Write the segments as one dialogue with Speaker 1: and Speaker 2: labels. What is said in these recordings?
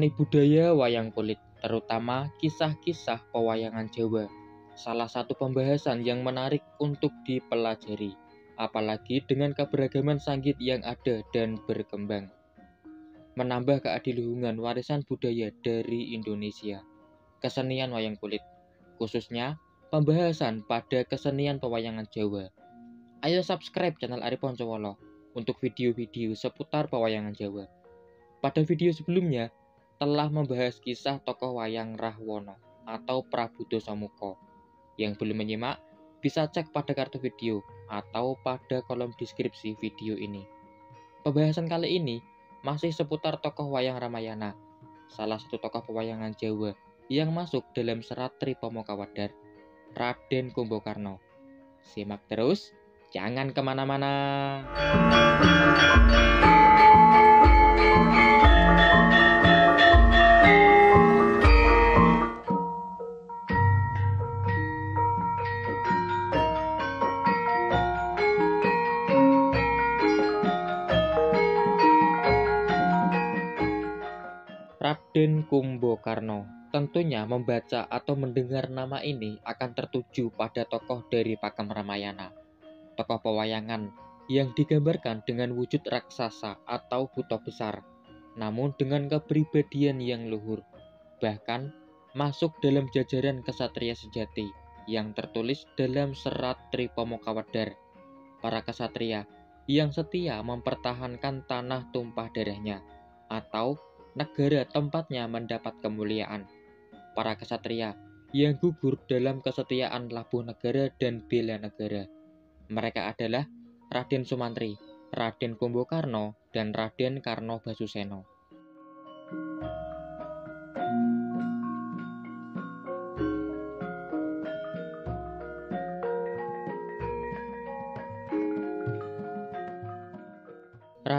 Speaker 1: Seni budaya wayang kulit, terutama kisah-kisah pewayangan Jawa, salah satu pembahasan yang menarik untuk dipelajari, apalagi dengan keberagaman sanggit yang ada dan berkembang. Menambah keadiluhungan warisan budaya dari Indonesia. Kesenian wayang kulit, khususnya pembahasan pada kesenian pewayangan Jawa. Ayo subscribe channel Ari Poncowolo untuk video-video seputar pewayangan Jawa. Pada video sebelumnya, telah membahas kisah tokoh wayang Rahwono atau Prabu Dosamuko. Yang belum menyimak, bisa cek pada kartu video atau pada kolom deskripsi video ini. Pembahasan kali ini masih seputar tokoh wayang Ramayana, salah satu tokoh pewayangan Jawa yang masuk dalam serat Tripomo Kawadar, Raden Kumbokarno. Simak terus, jangan ke mana-mana. Raden Kumbokarno. Tentunya membaca atau mendengar nama ini akan tertuju pada tokoh dari Pakem Ramayana. Tokoh pewayangan yang digambarkan dengan wujud raksasa atau buto besar, namun dengan kepribadian yang luhur. Bahkan masuk dalam jajaran kesatria sejati yang tertulis dalam serat Tripomo Kawadar. Para kesatria yang setia mempertahankan tanah tumpah darahnya atau negara tempatnya mendapat kemuliaan. Para kesatria yang gugur dalam kesetiaan labuh negara dan bela negara. Mereka adalah Raden Sumantri, Raden Kumbokarno, dan Raden Karno Basuseno.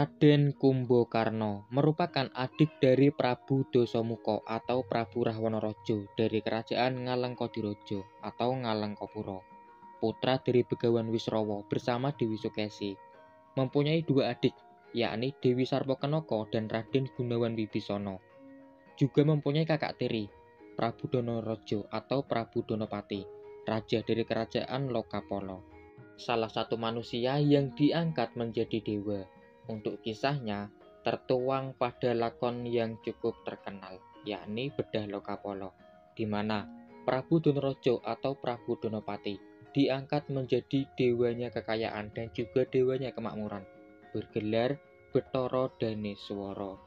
Speaker 1: Raden Kumbokarno merupakan adik dari Prabu Dosomuko atau Prabu Rahwanorojo dari Kerajaan Ngalengkodirojo atau Ngalengkopuro. Putra dari Begawan Wisrowo bersama Dewi Sukesi. Mempunyai dua adik, yakni Dewi Sarpokenoko dan Raden Gunawan Wibisono. Juga mempunyai kakak tiri, Prabu Donorojo atau Prabu Donopati, raja dari Kerajaan Lokapolo. Salah satu manusia yang diangkat menjadi dewa untuk kisahnya tertuang pada lakon yang cukup terkenal, yakni Bedah Lokapolo, di mana Prabu Donorojo atau Prabu Donopati diangkat menjadi dewanya kekayaan dan juga dewanya kemakmuran, bergelar Betoro Danesworo.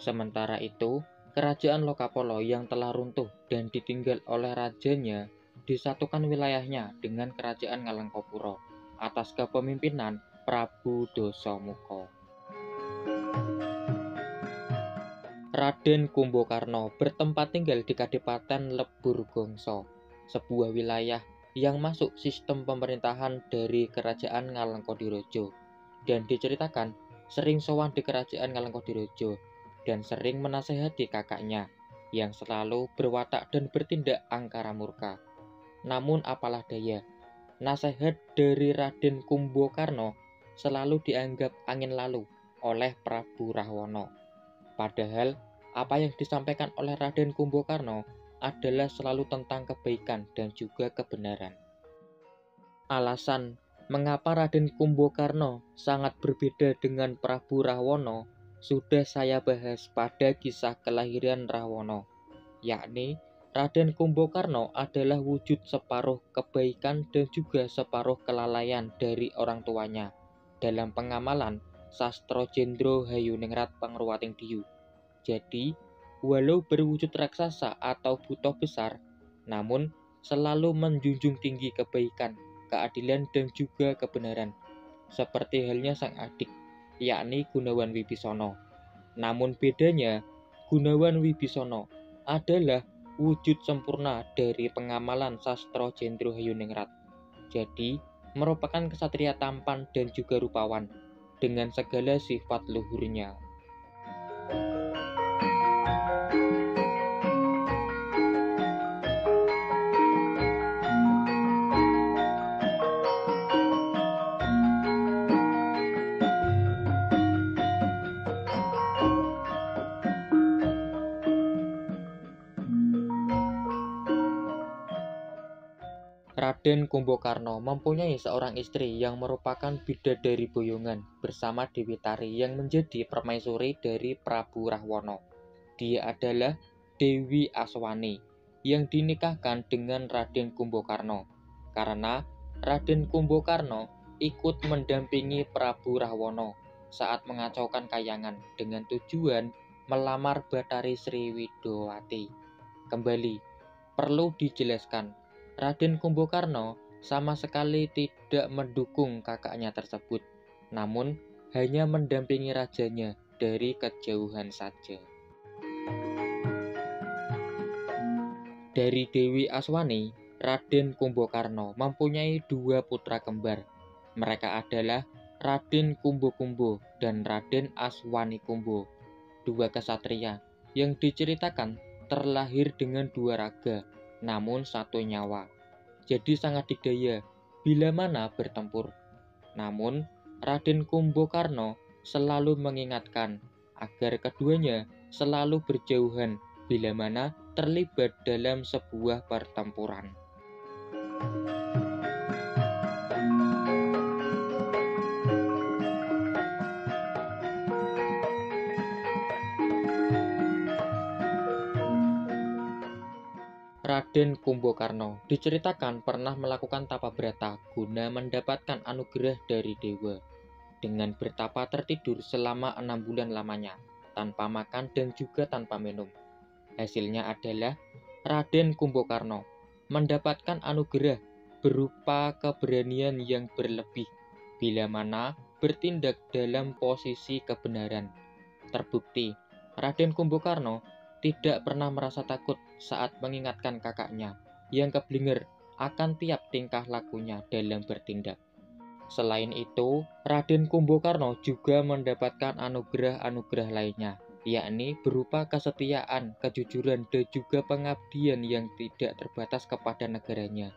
Speaker 1: Sementara itu, kerajaan Lokapolo yang telah runtuh dan ditinggal oleh rajanya disatukan wilayahnya dengan kerajaan Ngalengkopuro atas kepemimpinan Prabu Dosomuko. Raden Kumbokarno bertempat tinggal di Kadipaten Lebur Gongso, sebuah wilayah yang masuk sistem pemerintahan dari Kerajaan Ngalengkodirojo dan diceritakan sering sowan di Kerajaan Ngalengkodirojo dan sering menasehati kakaknya yang selalu berwatak dan bertindak angkara murka. Namun apalah daya, nasihat dari Raden Kumbokarno selalu dianggap angin lalu oleh Prabu Rahwono. Padahal apa yang disampaikan oleh Raden Kumbokarno adalah selalu tentang kebaikan dan juga kebenaran. Alasan mengapa Raden Kumbokarno sangat berbeda dengan Prabu Rahwono sudah saya bahas pada kisah kelahiran Rahwono, yakni Raden Kumbokarno adalah wujud separuh kebaikan dan juga separuh kelalaian dari orang tuanya dalam pengamalan Sastro Jendro Hayuningrat Pangruwating Diyu. Jadi, walau berwujud raksasa atau buto besar, namun selalu menjunjung tinggi kebaikan, keadilan dan juga kebenaran. Seperti halnya sang adik, yakni Gunawan Wibisono. Namun bedanya, Gunawan Wibisono adalah wujud sempurna dari pengamalan Sastro Jendro Hayuningrat. Jadi, merupakan kesatria tampan dan juga rupawan dengan segala sifat luhurnya. Raden Kumbokarno mempunyai seorang istri yang merupakan bidadari boyongan bersama Dewi Tari yang menjadi permaisuri dari Prabu Rahwana. Dia adalah Dewi Aswani yang dinikahkan dengan Raden Kumbokarno karena Raden Kumbokarno ikut mendampingi Prabu Rahwana saat mengacaukan kayangan dengan tujuan melamar Batari Sri Widowati. Kembali, perlu dijelaskan Raden Kumbokarno sama sekali tidak mendukung kakaknya tersebut, namun hanya mendampingi rajanya dari kejauhan saja. Dari Dewi Aswani, Raden Kumbokarno mempunyai dua putra kembar. Mereka adalah Raden Kumbo Kumbo dan Raden Aswani Kumbo, dua kesatria yang diceritakan terlahir dengan dua raga, namun satu nyawa. Jadi sangat dikdaya bila mana bertempur. Namun, Raden Kumbokarno selalu mengingatkan agar keduanya selalu berjauhan bila mana terlibat dalam sebuah pertempuran. Raden Kumbokarno diceritakan pernah melakukan tapa berata guna mendapatkan anugerah dari dewa dengan bertapa tertidur selama enam bulan lamanya tanpa makan dan juga tanpa minum. Hasilnya adalah Raden Kumbokarno mendapatkan anugerah berupa keberanian yang berlebih bila mana bertindak dalam posisi kebenaran. Terbukti, Raden Kumbokarno tidak pernah merasa takut saat mengingatkan kakaknya yang keblinger akan tiap tingkah lakunya dalam bertindak. Selain itu, Raden Kumbokarno juga mendapatkan anugerah-anugerah lainnya, yakni berupa kesetiaan, kejujuran, dan juga pengabdian yang tidak terbatas kepada negaranya.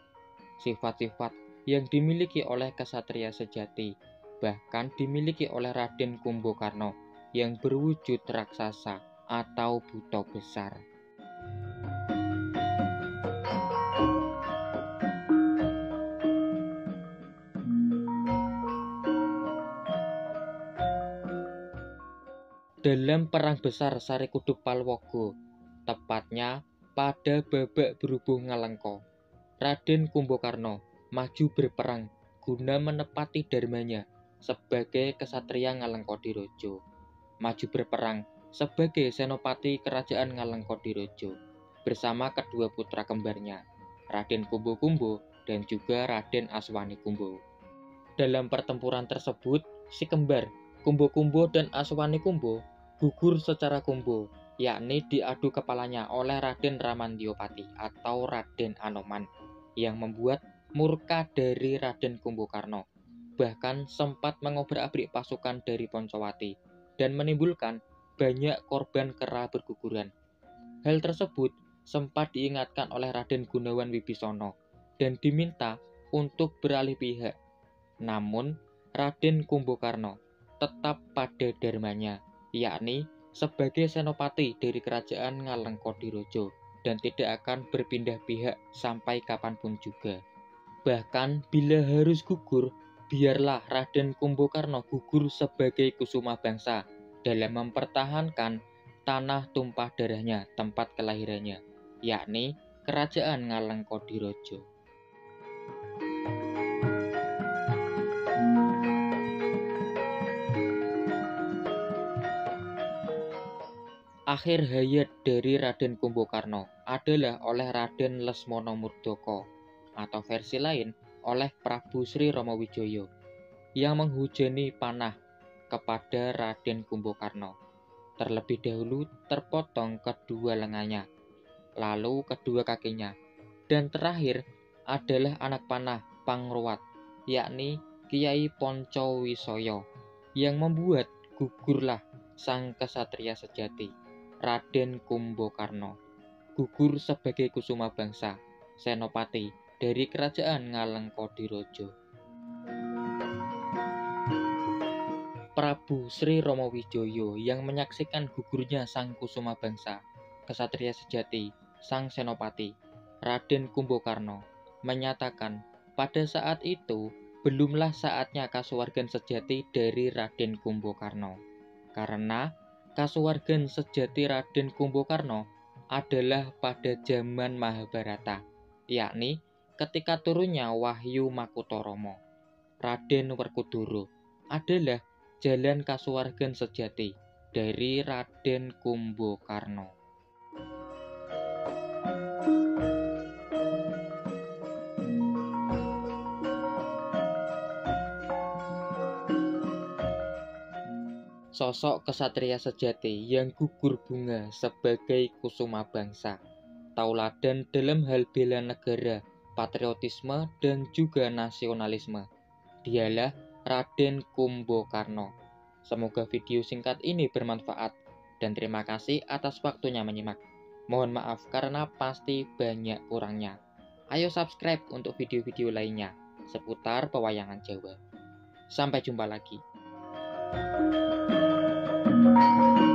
Speaker 1: Sifat-sifat yang dimiliki oleh kesatria sejati, bahkan dimiliki oleh Raden Kumbokarno yang berwujud raksasa atau buto besar. Dalam perang besar Sari Kuduk Palwogo, tepatnya pada babak berhubung Ngalengko, Raden Kumbokarno maju berperang guna menepati dharmanya sebagai kesatria Ngalengko Dirojo. Maju berperang sebagai senopati kerajaan Ngalengkodirojo bersama kedua putra kembarnya, Raden Kumbo Kumbo dan juga Raden Aswani Kumbo. Dalam pertempuran tersebut, si kembar Kumbo Kumbo dan Aswani Kumbo gugur secara kumbo, yakni diadu kepalanya oleh Raden Ramandiopati atau Raden Anoman yang membuat murka dari Raden Kumbokarno, bahkan sempat mengobrak-abrik pasukan dari Poncowati dan menimbulkan banyak korban kera berguguran. Hal tersebut sempat diingatkan oleh Raden Gunawan Wibisono dan diminta untuk beralih pihak. Namun, Raden Kumbokarno tetap pada dharmanya, yakni sebagai senopati dari kerajaan Ngalengkodirojo dan tidak akan berpindah pihak sampai kapan pun juga. Bahkan bila harus gugur, biarlah Raden Kumbokarno gugur sebagai kusuma bangsa dalam mempertahankan tanah tumpah darahnya tempat kelahirannya, yakni Kerajaan Ngalengkodirojo. Akhir hayat dari Raden Kumbokarno adalah oleh Raden Lesmono Murdoko atau versi lain oleh Prabu Sri Romowijoyo yang menghujani panah kepada Raden Kumbokarno. Terlebih dahulu terpotong kedua lengannya, lalu kedua kakinya, dan terakhir adalah anak panah Pangruat, yakni Kiai Ponco Wisoyo, yang membuat gugurlah sang kesatria sejati, Raden Kumbokarno. Gugur sebagai kusuma bangsa, senopati dari kerajaan Ngalengkodirojo. Prabu Sri Romo Wijoyo yang menyaksikan gugurnya sang kusuma bangsa, kesatria sejati, sang senopati, Raden Kumbokarno, menyatakan pada saat itu belumlah saatnya kasuwargan sejati dari Raden Kumbokarno. Karena kasuwargan sejati Raden Kumbokarno adalah pada zaman Mahabharata, yakni ketika turunnya Wahyu Makutoromo. Raden Werkudara adalah jalan kasuwargan sejati dari Raden Kumbokarno. sosok kesatria sejati yang gugur bunga sebagai kusuma bangsa, tauladan dalam hal bela negara, patriotisme, dan juga nasionalisme. Dialah Raden Kumbokarno. Semoga video singkat ini bermanfaat, dan terima kasih atas waktunya menyimak. Mohon maaf karena pasti banyak kurangnya. Ayo subscribe untuk video-video lainnya seputar pewayangan Jawa. Sampai jumpa lagi. Thank you.